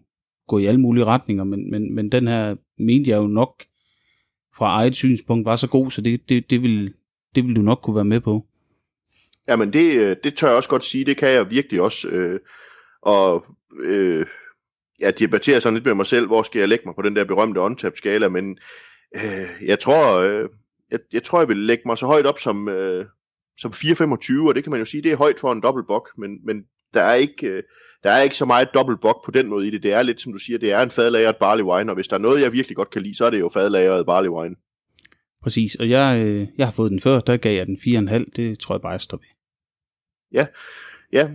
gå i alle mulige retninger, men, men, men den her mente jeg jo nok fra eget synspunkt var så god, så det, det, det, ville, det ville du nok kunne være med på. Jamen det, øh, det tør jeg også godt sige, det kan jeg virkelig også. Øh, og øh, jeg debatterer sådan lidt med mig selv, hvor skal jeg lægge mig på den der berømte on skala men øh, jeg tror, øh, jeg, jeg tror, jeg vil lægge mig så højt op som, øh, som 4,25, og det kan man jo sige, det er højt for en dobbeltbok, men, men der er ikke... Øh, der er ikke så meget dobbeltbok på den måde i det. Det er lidt, som du siger, det er en fadlagret barley wine, og hvis der er noget, jeg virkelig godt kan lide, så er det jo fadlagret barley wine. Præcis, og jeg, øh, jeg har fået den før, der gav jeg den 4,5, det tror jeg bare, jeg står ved. Ja,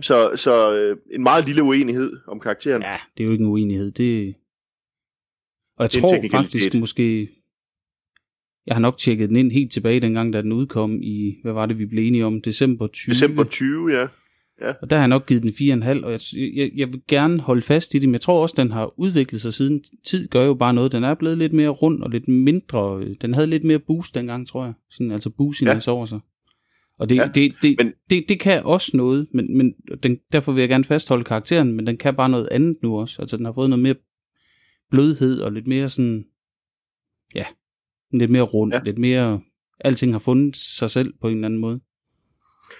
så, så øh, en meget lille uenighed om karakteren. Ja, det er jo ikke en uenighed. Det... Og jeg Det tror faktisk måske... Jeg har nok tjekket den ind helt tilbage dengang, da den udkom i, hvad var det, vi blev enige om, december 20. December 20, ja. Og der har jeg nok givet den 4,5, og jeg, jeg, jeg vil gerne holde fast i det, men jeg tror også, den har udviklet sig siden. Tid gør jo bare noget. Den er blevet lidt mere rund og lidt mindre. øh, Den havde lidt mere boost dengang, tror jeg. Sådan, altså boosiness ja. over sig. Og det, Ja, det, det, men- det, det kan også noget, men, men den, derfor vil jeg gerne fastholde karakteren, men den kan bare noget andet nu også. Altså den har fået noget mere blødhed og lidt mere sådan, ja, lidt mere rund, Ja. lidt mere, alting har fundet sig selv på en eller anden måde.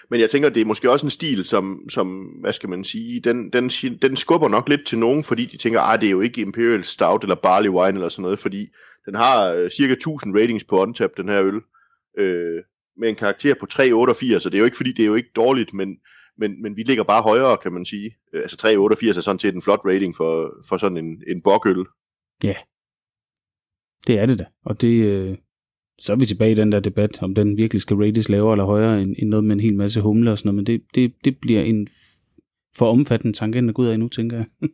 Men jeg tænker, det er måske også en stil, som, som hvad skal man sige, den, den, den skubber nok lidt til nogen, fordi de tænker, ah, det er jo ikke Imperial Stout eller Barley Wine eller sådan noget, fordi den har øh, cirka 1000 ratings på OnTap, den her øl, øh, med en karakter på 3,88, så det er jo ikke, fordi det er jo ikke dårligt, men, men, men vi ligger bare højere, kan man sige. Øh, altså 3,88 er sådan set en flot rating for, for sådan en, en bokøl. Det er det da. Og det, øh, så er vi tilbage i den der debat, om den virkelig skal rates lavere eller højere end, end noget med en hel masse humle og sådan noget. Men det, det, det bliver en for omfattende tangent at gå ud af nu, tænker jeg.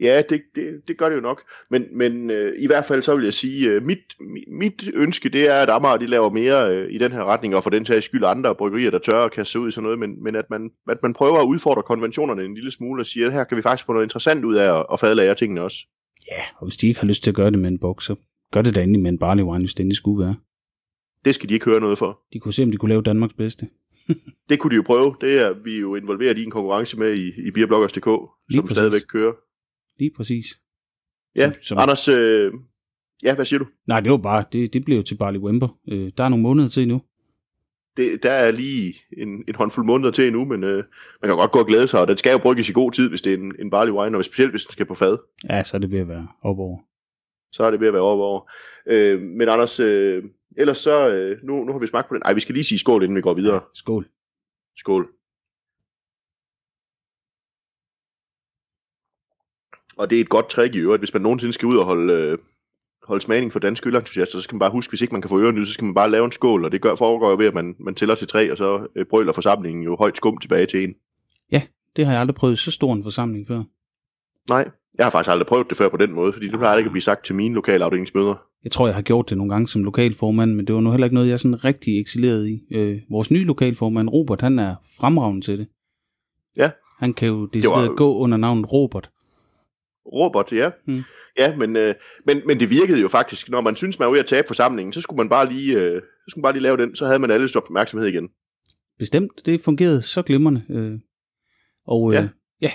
Ja, det, det, det gør det jo nok. Men, men øh, i hvert fald så vil jeg sige, øh, mit, mit, mit ønske det er, at Amager de laver mere øh, i den her retning, og for den sags skyld andre bryggerier, der tør at kaste ud i sådan noget, men, men at, man, at man prøver at udfordre konventionerne en lille smule og siger, at her kan vi faktisk få noget interessant ud af at, at fadlære tingene også. Ja, og hvis de ikke har lyst til at gøre det med en boks, så gør det da endelig med en barley wine, hvis det endelig skulle være. Det skal de ikke høre noget for. De kunne se, om de kunne lave Danmarks bedste. Det kunne de jo prøve. Det er vi er jo involveret i en konkurrence med i, i Beerbloggers.dk, som præcis. stadigvæk kører. Lige præcis. Ja, Som- som- Anders, øh, ja, hvad siger du? Nej, det var bare, det, det blev jo til Barley Wemper. Øh, der er nogle måneder til endnu. Det, der er lige en, en håndfuld måneder til endnu, men øh, man kan godt gå og glæde sig, og den skal jo brygges i god tid, hvis det er en, en barley wine, og specielt hvis den skal på fad. Ja, så er det ved at være op over. så er det ved at være over over. Øh, men Anders, øh, ellers så, øh, nu, nu har vi smagt på den. Ej, vi skal lige sige skål, inden vi går videre. Skål. Skål. Og det er et godt trick i øvrigt, hvis man nogensinde skal ud og holde, øh, holde smagning for danske ølentusiaster, så skal man bare huske, hvis ikke man kan få ørenlyd, så skal man bare lave en skål, og det gør, foregår jo ved, at man, man tæller til tre, og så øh, brøler forsamlingen jo højt skum tilbage til en. Det har jeg aldrig prøvet så stor en forsamling før. Nej, jeg har faktisk aldrig prøvet det før på den måde, fordi det plejer ikke at blive sagt til mine lokale afdelingsmøder. Jeg tror, jeg har gjort det nogle gange som lokalformand, men det var nu heller ikke noget, jeg sådan rigtig excellerede i. Øh, vores nye lokalformand, Robert, han er fremragende til det. Ja. Han kan jo decideret jo- gå under navnet Robert. Robert, ja. Hmm. Ja, men, øh, men, men det virkede jo faktisk, når man synes man var ved at tabe forsamlingen, så skulle man bare lige, øh, så skulle man bare lige lave den, så havde man alles opmærksomhed igen. Bestemt, det fungerede så glimrende. Øh, og øh, Ja.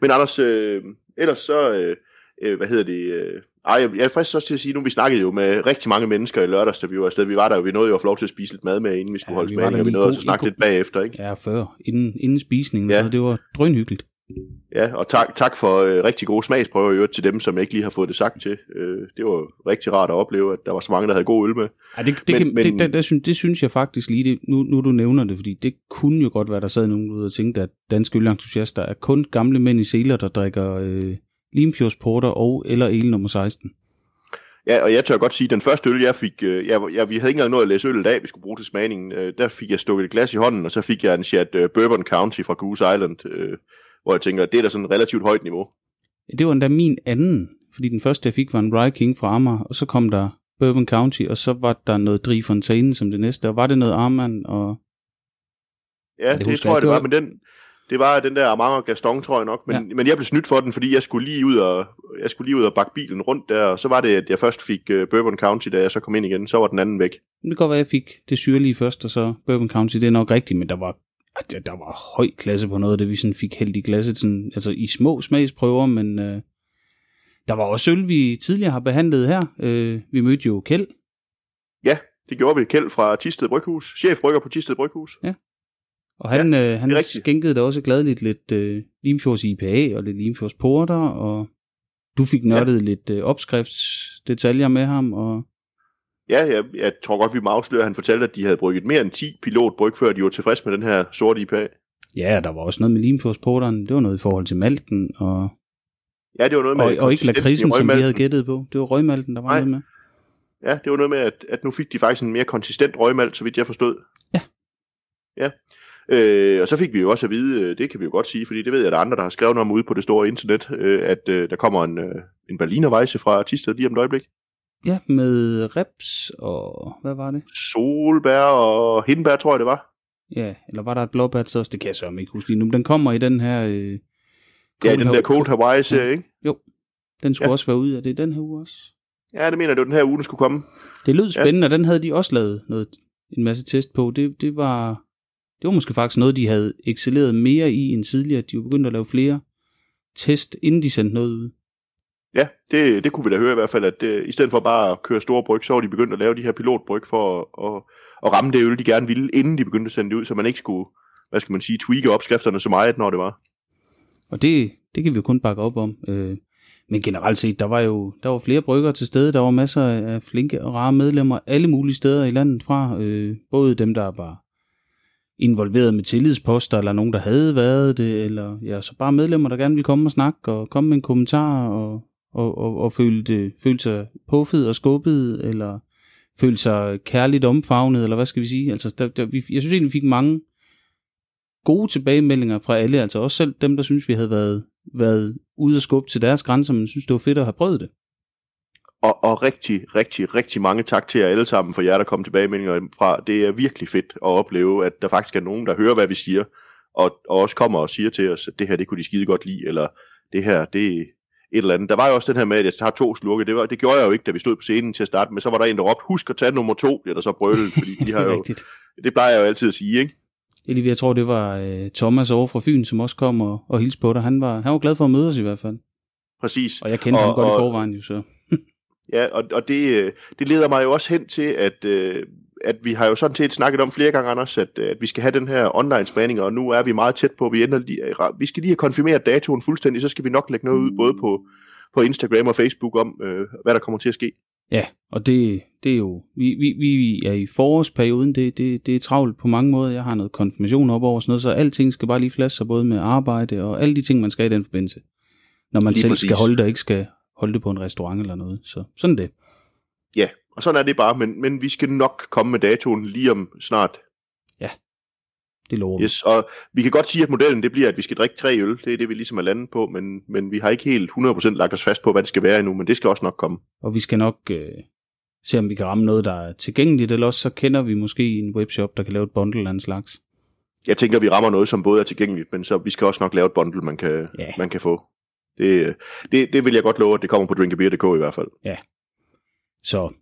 Men Anders, øh, ellers så, øh, øh, hvad hedder det, øh, ej, jeg, er frisk også til at sige, nu vi snakkede jo med rigtig mange mennesker i lørdags, da vi var afsted. Vi var der jo, vi nåede jo at få lov til at spise lidt mad med, inden vi skulle Ja, ja, holde vi smagning, og vi nåede at snakke lidt bagefter, ikke? ja, før, inden, inden spisningen, Ja. så det var drønhyggeligt. Ja, og tak, tak for øh, rigtig gode smagsprøver i øvrigt til dem, som jeg ikke lige har fået det sagt til. Øh, det var rigtig rart at opleve, at der var så mange, der havde god øl med. Ja, det, det, Men- kan, men- det, det, det, synes, det synes jeg faktisk lige, det, nu, nu du nævner det, fordi det kunne jo godt være, der sad nogen ude og tænkte, at danske ølentusiaster er kun gamle mænd i seler, der drikker øh, Limfjordsporter og eller el nummer 16. Ja, og jeg tør godt sige, at den første øl, jeg fik, øh, jeg, jeg, vi havde ikke engang nået at læse øl i dag, vi skulle bruge til smagningen. Øh, der fik jeg stukket et glas i hånden, og så fik jeg en chat øh, Bourbon County fra Goose Island, øh, hvor jeg tænker, det er da sådan et relativt højt niveau. Det var endda min anden, fordi den første, jeg fik, var en Rye King fra Amager, og så kom der Bourbon County, og så var der noget Drie Fontaine som det næste, og var det noget Armand, og Ja, det det, husker tror jeg det var, Det men den, det var den der Amager Gaston, tror jeg nok. Men, ja. men jeg blev snydt for den, fordi jeg skulle lige ud og, jeg skulle lige ud og bakke bilen rundt der, og så var det, at jeg først fik uh, Bourbon County, da jeg så kom ind igen, så var den anden væk. det kan godt være, at jeg fik det syrlige først, og så Bourbon County, det er nok rigtigt, men der var, der, der var høj klasse på noget af det, vi sådan fik hældt i glasset, sådan, altså i små smagsprøver, men øh, der var også øl, vi tidligere har behandlet her. Øh, vi mødte jo Kjeld, Det gjorde vi. Kjeld fra Tisted Bryghus, chefbrygger på Tisted Bryghus. og han, ja, øh, han det skænkede da også gladeligt lidt øh, Limfjords IPA og lidt Limfjords Porter, og du fik nørdet ja. lidt øh, opskriftsdetaljer med ham, og Ja, jeg, jeg tror godt, vi må afsløre, at han fortalte, at de havde brygget mere end 10 pilotbryg, før de var tilfredse med den her sorte IPA. ja, der var også noget med Limfjords Porteren, det var noget i forhold til malten, og, Ja, det var noget med... og, og ikke lakridsen, som de havde gættet på. Det var røgmalten, der var Nej. noget med. Ja, det var noget med, at, at nu fik de faktisk en mere konsistent røgmalt, så vidt jeg forstod. Ja. Ja. Øh, og så fik vi jo også at vide, øh, det kan vi jo godt sige, fordi det ved jeg, at der er andre, der har skrevet om ude på det store internet, øh, at øh, der kommer en, øh, en Berlinerweisse fra Tisted lige om et øjeblik. Ja, med reps og hvad var det? Solbær og hindbær, tror jeg det var. Ja, eller var der et blåbært så? Det kan jeg så ikke huske lige nu. men Den kommer i den her... Øh, Ja, den der Cold Hawaii-serie, ikke? Den skulle Ja. også være ude af det den her uge også. Ja, det mener jeg, det var den her uge, den skulle komme. Det lød spændende, og den havde de også lavet noget, en masse test på. Det, det, var, det var måske faktisk noget, de havde excelleret mere i end tidligere. De var begyndt at lave flere test, inden de sendte noget ud. Ja, det, det kunne vi da høre i hvert fald, at det, i stedet for bare at køre store bryg, så var de begyndt at lave de her pilotbryg for at, at, at ramme det øl, de gerne ville, inden de begyndte at sende det ud, så man ikke skulle, hvad skal man sige, tweake opskrifterne så meget, når det var. Og det, det kan vi jo kun bakke op om. Øh, men generelt set, der var jo der var flere brygger til stede. Der var masser af flinke og rare medlemmer alle mulige steder i landet fra. Øh, både dem, der var involveret med tillidsposter, eller nogen, der havde været det, eller ja, så bare medlemmer, der gerne ville komme og snakke, og komme med en kommentar, og, og, og, og følte, følte sig puffet og skubbet, eller følte sig kærligt omfavnet, eller hvad skal vi sige? Altså, der, der, vi, jeg synes egentlig, vi fik mange gode tilbagemeldinger fra alle, altså også selv dem, der synes, vi havde været, været ude og skubbe til deres grænser, men synes, det var fedt at have prøvet det. Og, og rigtig, rigtig, rigtig mange tak til jer alle sammen for jer, der kom tilbage fra. Det er virkelig fedt at opleve, at der faktisk er nogen, der hører, hvad vi siger, og, og også kommer og siger til os, at det her, det kunne de skide godt lide, eller det her, det et eller andet. Der var jo også den her med, at jeg har to slukke. Det, var, det gjorde jeg jo ikke, da vi stod på scenen til at starte med. Så var der en, der råbte, husk at tage nummer to, eller så brølet, fordi de har jo, rigtigt. det plejer jeg jo altid at sige, ikke? Det er lige, jeg tror, det var uh, Thomas over fra Fyn, som også kom og, og hilste på dig. Han var, han var glad for at møde os i hvert fald. Præcis. Og jeg kendte og, ham godt og, i forvejen jo så. Ja, og, og det, øh, det leder mig jo også hen til, at, øh, at vi har jo sådan set snakket om flere gange, Anders, at, at vi skal have den her online spænding, og nu er vi meget tæt på, at vi, ender lige, vi skal lige have konfirmeret datoen fuldstændig, så skal vi nok lægge noget ud både på, på Instagram og Facebook om, øh, hvad der kommer til at ske. Ja, og det, det er jo, vi, vi, vi er i forårsperioden, det, det, det er travlt på mange måder, jeg har noget konfirmation op over sådan noget, så alting skal bare lige flaske sig både med arbejde og alle de ting, man skal i den forbindelse. Når man lige selv præcis. skal holde det og ikke skal holde det på en restaurant eller noget. Så sådan det. Ja, og sådan er det bare, men, men vi skal nok komme med datoen lige om snart. Ja, det lover yes, og vi kan godt sige, at modellen det bliver, at vi skal drikke tre øl. Det er det, vi ligesom er landet på, men, men vi har ikke helt 100% lagt os fast på, hvad det skal være endnu, men det skal også nok komme. Og vi skal nok øh, se, om vi kan ramme noget, der er tilgængeligt, eller også så kender vi måske en webshop, der kan lave et bundle af en slags. Jeg tænker, vi rammer noget, som både er tilgængeligt, men så vi skal også nok lave et bundle, man kan, ja. man kan få. Det, det, det vil jeg godt love, at det kommer på drinkabeer.dk i hvert fald. Ja. Så.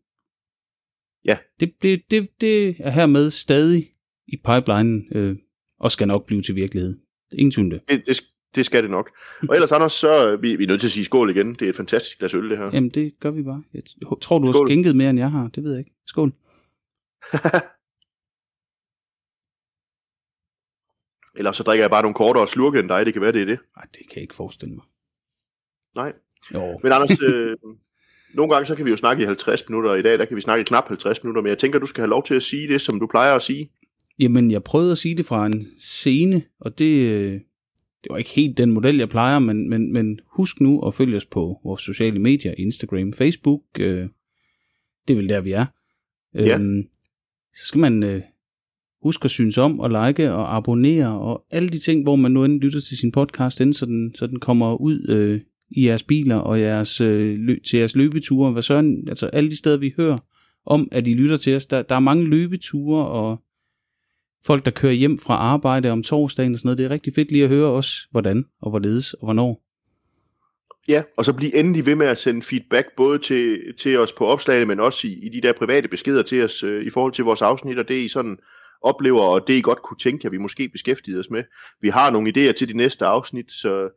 Ja. Det, det, det, det er hermed stadig i pipelinen, øh, og skal nok blive til virkelighed. Ingen tvivl det. det, det, det skal det nok. Og ellers, Anders, så vi, vi er nødt til at sige skål igen. Det er et fantastisk glas øl, det her. Jamen, det gør vi bare. Jeg tror, du skål. har skænket mere, end jeg har. Det ved jeg ikke. Skål. Ellers så drikker jeg bare nogle kortere slurke end dig. Det kan være, det er det. Nej, det kan jeg ikke forestille mig. Nej. Jo. Men Anders, øh, nogle gange så kan vi jo snakke i 50 minutter, og i dag der kan vi snakke i knap 50 minutter, men jeg tænker, du skal have lov til at sige det, som du plejer at sige. Jamen, jeg prøvede at sige det fra en scene, og det, øh, det var ikke helt den model, jeg plejer, men, men, men husk nu at følge os på vores sociale medier, Instagram, Facebook, øh, det er vel der, vi er. Ja. Øhm, så skal man øh, huske at synes om, og like og abonnere, og alle de ting, hvor man nu endelig lytter til sin podcast, inden, så, den, så den kommer ud øh, i jeres biler og jeres, øh, lø- til jeres løbeture. Hvad sådan, altså alle de steder, vi hører om, at I lytter til os, der, der er mange løbeture og folk, der kører hjem fra arbejde om torsdagen og sådan noget. Det er rigtig fedt lige at høre os, hvordan og hvorledes og hvornår. Ja, og så bliv endelig ved med at sende feedback, både til, til os på opslagene, men også i, i de der private beskeder til os øh, i forhold til vores afsnit, og det I sådan oplever, og det I godt kunne tænke, at vi måske beskæftigede os med. Vi har nogle idéer til de næste afsnit, så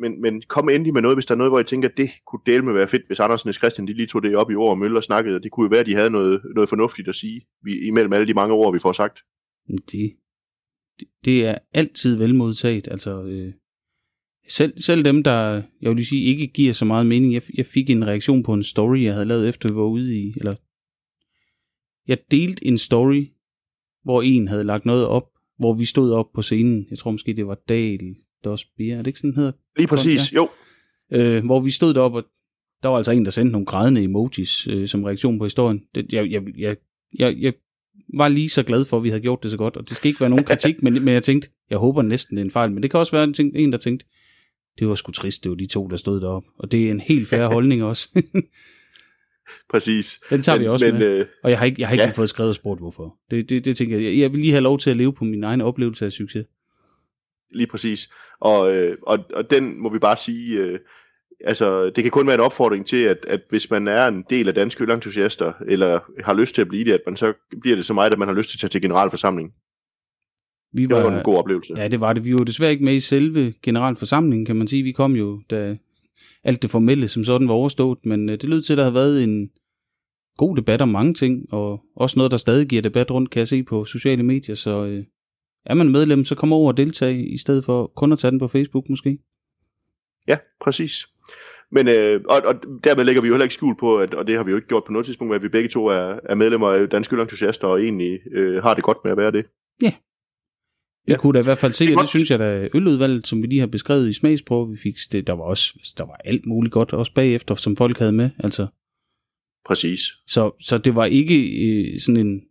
men, men kom endelig med noget, hvis der er noget, hvor I tænker, at det kunne dele med være fedt, hvis Andersen og Christian de lige tog det op i ord og mølle og snakkede, og det kunne jo være, at de havde noget, noget fornuftigt at sige vi, imellem alle de mange ord, vi får sagt. Det, det, det er altid velmodtaget, altså øh, selv, selv dem, der, jeg vil sige, ikke giver så meget mening, jeg, jeg fik en reaktion på en story, jeg havde lavet efter vi var ude i, eller jeg delte en story, hvor en havde lagt noget op, hvor vi stod op på scenen, jeg tror måske det var Dal, Bier. er det ikke sådan, hedder? Lige præcis, ja. jo. Øh, hvor vi stod deroppe, og der var altså en, der sendte nogle grædende emojis øh, som reaktion på historien. Det, jeg, jeg, jeg, jeg, jeg var lige så glad for, at vi havde gjort det så godt, og det skal ikke være nogen kritik, men, men jeg tænkte, jeg håber næsten, det er en fejl, men det kan også være en, ting, en der tænkte, det var sgu trist, det var de to, der stod deroppe, og det er en helt færre holdning også. Præcis. Den tager men, vi også men, med. Øh, og jeg har ikke, jeg har ikke ja. fået skrevet spurgt, hvorfor. Det, det, det tænker jeg. Jeg vil lige have lov til at leve på min egen oplevelse af succes. Lige præcis. Og, øh, og, og den må vi bare sige, øh, altså det kan kun være en opfordring til, at, at hvis man er en del af danske ølentusiaster, eller har lyst til at blive det, at man så bliver det så meget, at man har lyst til at tage til generalforsamling. Vi var, det var en god oplevelse. Ja, det var det. Vi var desværre ikke med i selve generalforsamlingen, kan man sige. Vi kom jo, da alt det formelle som sådan var overstået, men øh, det lød til, at der havde været en god debat om mange ting, og også noget, der stadig giver debat rundt, kan jeg se på sociale medier, så øh, er man medlem, så kom over og deltage, i stedet for kun at tage den på Facebook måske. Ja, præcis. Men, øh, og, og dermed lægger vi jo heller ikke skjul på, at, og det har vi jo ikke gjort på noget tidspunkt, at vi begge to er, er medlemmer af Danske Entusiaster og egentlig øh, har det godt med at være det. Ja, Vi Ja. kunne da i hvert fald se, Det og det synes jeg da, øludvalget, som vi lige har beskrevet i smagsprøve, vi fik, det, der var også, der var alt muligt godt, også bagefter, som folk havde med, altså. Præcis. Så, så det var ikke øh, sådan en,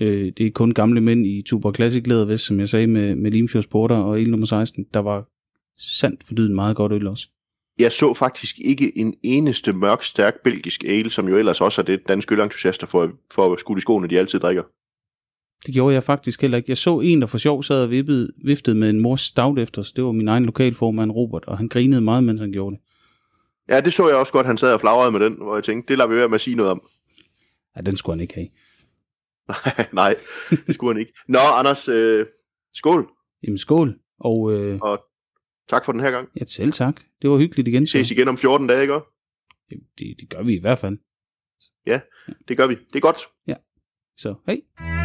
øh, det er kun gamle mænd i Tuber Classic lædervest, som jeg sagde, med, med Limfjords Porter og el nummer 16, der var sandt fordyden meget godt øl også. Jeg så faktisk ikke en eneste mørk, stærk belgisk ale, som jo ellers også er det danske ølentusiaster for, for at skudt i skoene, de altid drikker. Det gjorde jeg faktisk heller ikke. Jeg så en, der for sjov sad og vippede, viftede med en mors stout efter, så det var min egen lokalformand Robert, og han grinede meget, mens han gjorde det. Ja, det så jeg også godt, han sad og flagrede med den, hvor jeg tænkte, det lader vi være med at sige noget om. Ja, den skulle han ikke have. Nej, det skulle han ikke. Nå, Anders, øh, skål, Jamen skål, og øh, og tak for den her gang. ja, selv tak. Det var hyggeligt igen. Vi ses igen om 14 dage, ikke? Det, det, det gør vi i hvert fald. Det gør vi. Det er godt. Så hej.